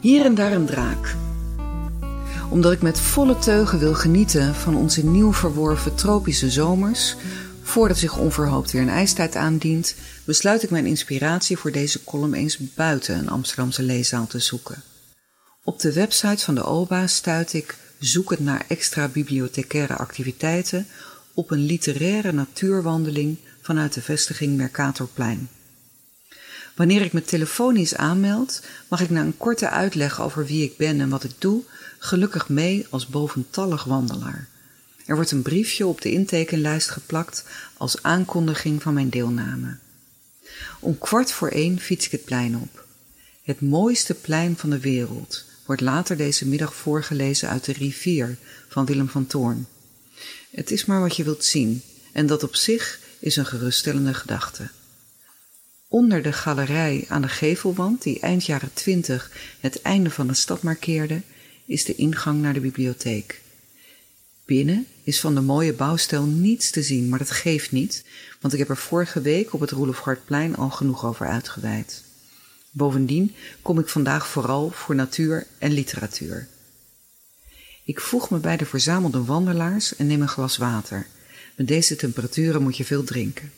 Hier en daar een draak. Omdat ik met volle teugen wil genieten van onze nieuw verworven tropische zomers, voordat zich onverhoopt weer een ijstijd aandient, besluit ik mijn inspiratie voor deze column eens buiten een Amsterdamse leeszaal te zoeken. Op de website van de OBA stuit ik, zoekend naar extra bibliothecaire activiteiten, op een literaire natuurwandeling vanuit de vestiging Mercatorplein. Wanneer ik me telefonisch aanmeld, mag ik na een korte uitleg over wie ik ben en wat ik doe, gelukkig mee als boventallig wandelaar. Er wordt een briefje op de intekenlijst geplakt als aankondiging van mijn deelname. Om kwart voor één fiets ik het plein op. Het mooiste plein van de wereld wordt later deze middag voorgelezen uit de rivier van Willem van Toorn. Het is maar wat je wilt zien, en dat op zich is een geruststellende gedachte. Onder de galerij aan de gevelwand, die eind jaren twintig het einde van de stad markeerde, is de ingang naar de bibliotheek. Binnen is van de mooie bouwstijl niets te zien, maar dat geeft niet, want ik heb er vorige week op het Roelof Hartplein al genoeg over uitgeweid. Bovendien kom ik vandaag vooral voor natuur en literatuur. Ik voeg me bij de verzamelde wandelaars en neem een glas water. Met deze temperaturen moet je veel drinken.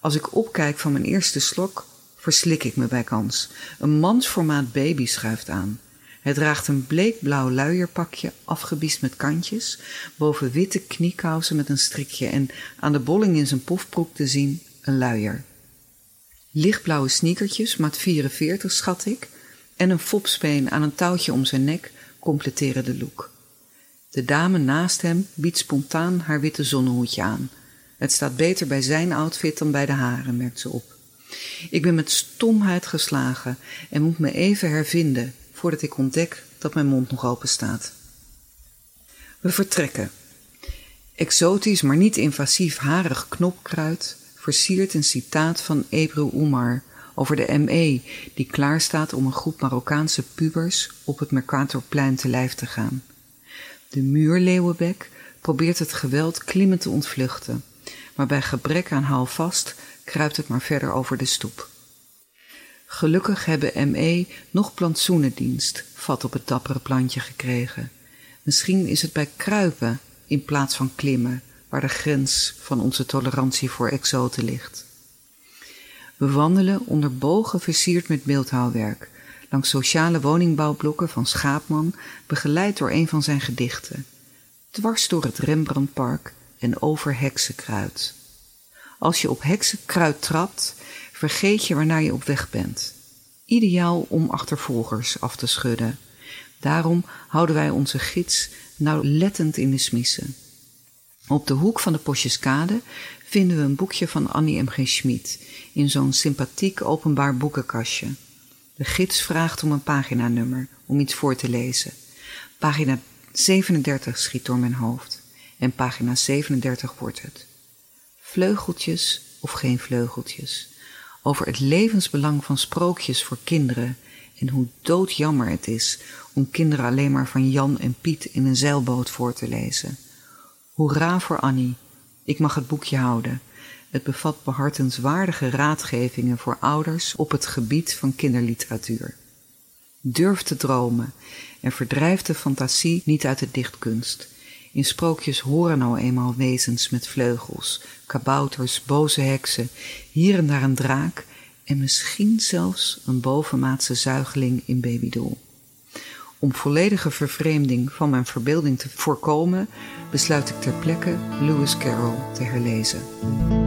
Als ik opkijk van mijn eerste slok, verslik ik me bij kans. Een mansformaat baby schuift aan. Hij draagt een bleekblauw luierpakje, afgebiest met kantjes, boven witte kniekousen met een strikje en aan de bolling in zijn pofbroek te zien een luier. Lichtblauwe sneakertjes, maat 44 schat ik, en een fopspeen aan een touwtje om zijn nek completeren de look. De dame naast hem biedt spontaan haar witte zonnehoedje aan. Het staat beter bij zijn outfit dan bij de haren, merkt ze op. Ik ben met stomheid geslagen en moet me even hervinden voordat ik ontdek dat mijn mond nog open staat. We vertrekken. Exotisch, maar niet invasief harig knopkruid versiert een citaat van Ebru Umar over de ME die klaarstaat om een groep Marokkaanse pubers op het Mercatorplein te lijf te gaan. De muurleeuwenbek probeert het geweld klimmend te ontvluchten, maar bij gebrek aan houvast kruipt het maar verder over de stoep. Gelukkig hebben ME nog plantsoenendienst vat op het dappere plantje gekregen. Misschien is het bij kruipen in plaats van klimmen waar de grens van onze tolerantie voor exoten ligt. We wandelen onder bogen versierd met beeldhouwwerk, langs sociale woningbouwblokken van Schaapman, begeleid door een van zijn gedichten, dwars door het Rembrandtpark en over heksenkruid. Als je op heksenkruid trapt, vergeet je waarnaar je op weg bent. Ideaal om achtervolgers af te schudden. Daarom houden wij onze gids nauwlettend in de smissen. Op de hoek van de Posjeskade vinden we een boekje van Annie M. G. Schmid in zo'n sympathiek openbaar boekenkastje. De gids vraagt om een paginanummer om iets voor te lezen. Pagina 37 schiet door mijn hoofd en pagina 37 wordt het. Vleugeltjes of geen vleugeltjes. Over het levensbelang van sprookjes voor kinderen en hoe doodjammer het is om kinderen alleen maar van Jan en Piet in een zeilboot voor te lezen. Hoera voor Annie. Ik mag het boekje houden. Het bevat behartenswaardige raadgevingen voor ouders op het gebied van kinderliteratuur. Durf te dromen en verdrijf de fantasie niet uit de dichtkunst. In sprookjes horen nou eenmaal wezens met vleugels, kabouters, boze heksen, hier en daar een draak en misschien zelfs een bovenmaatse zuigeling in babydoel. Om volledige vervreemding van mijn verbeelding te voorkomen, besluit ik ter plekke Lewis Carroll te herlezen.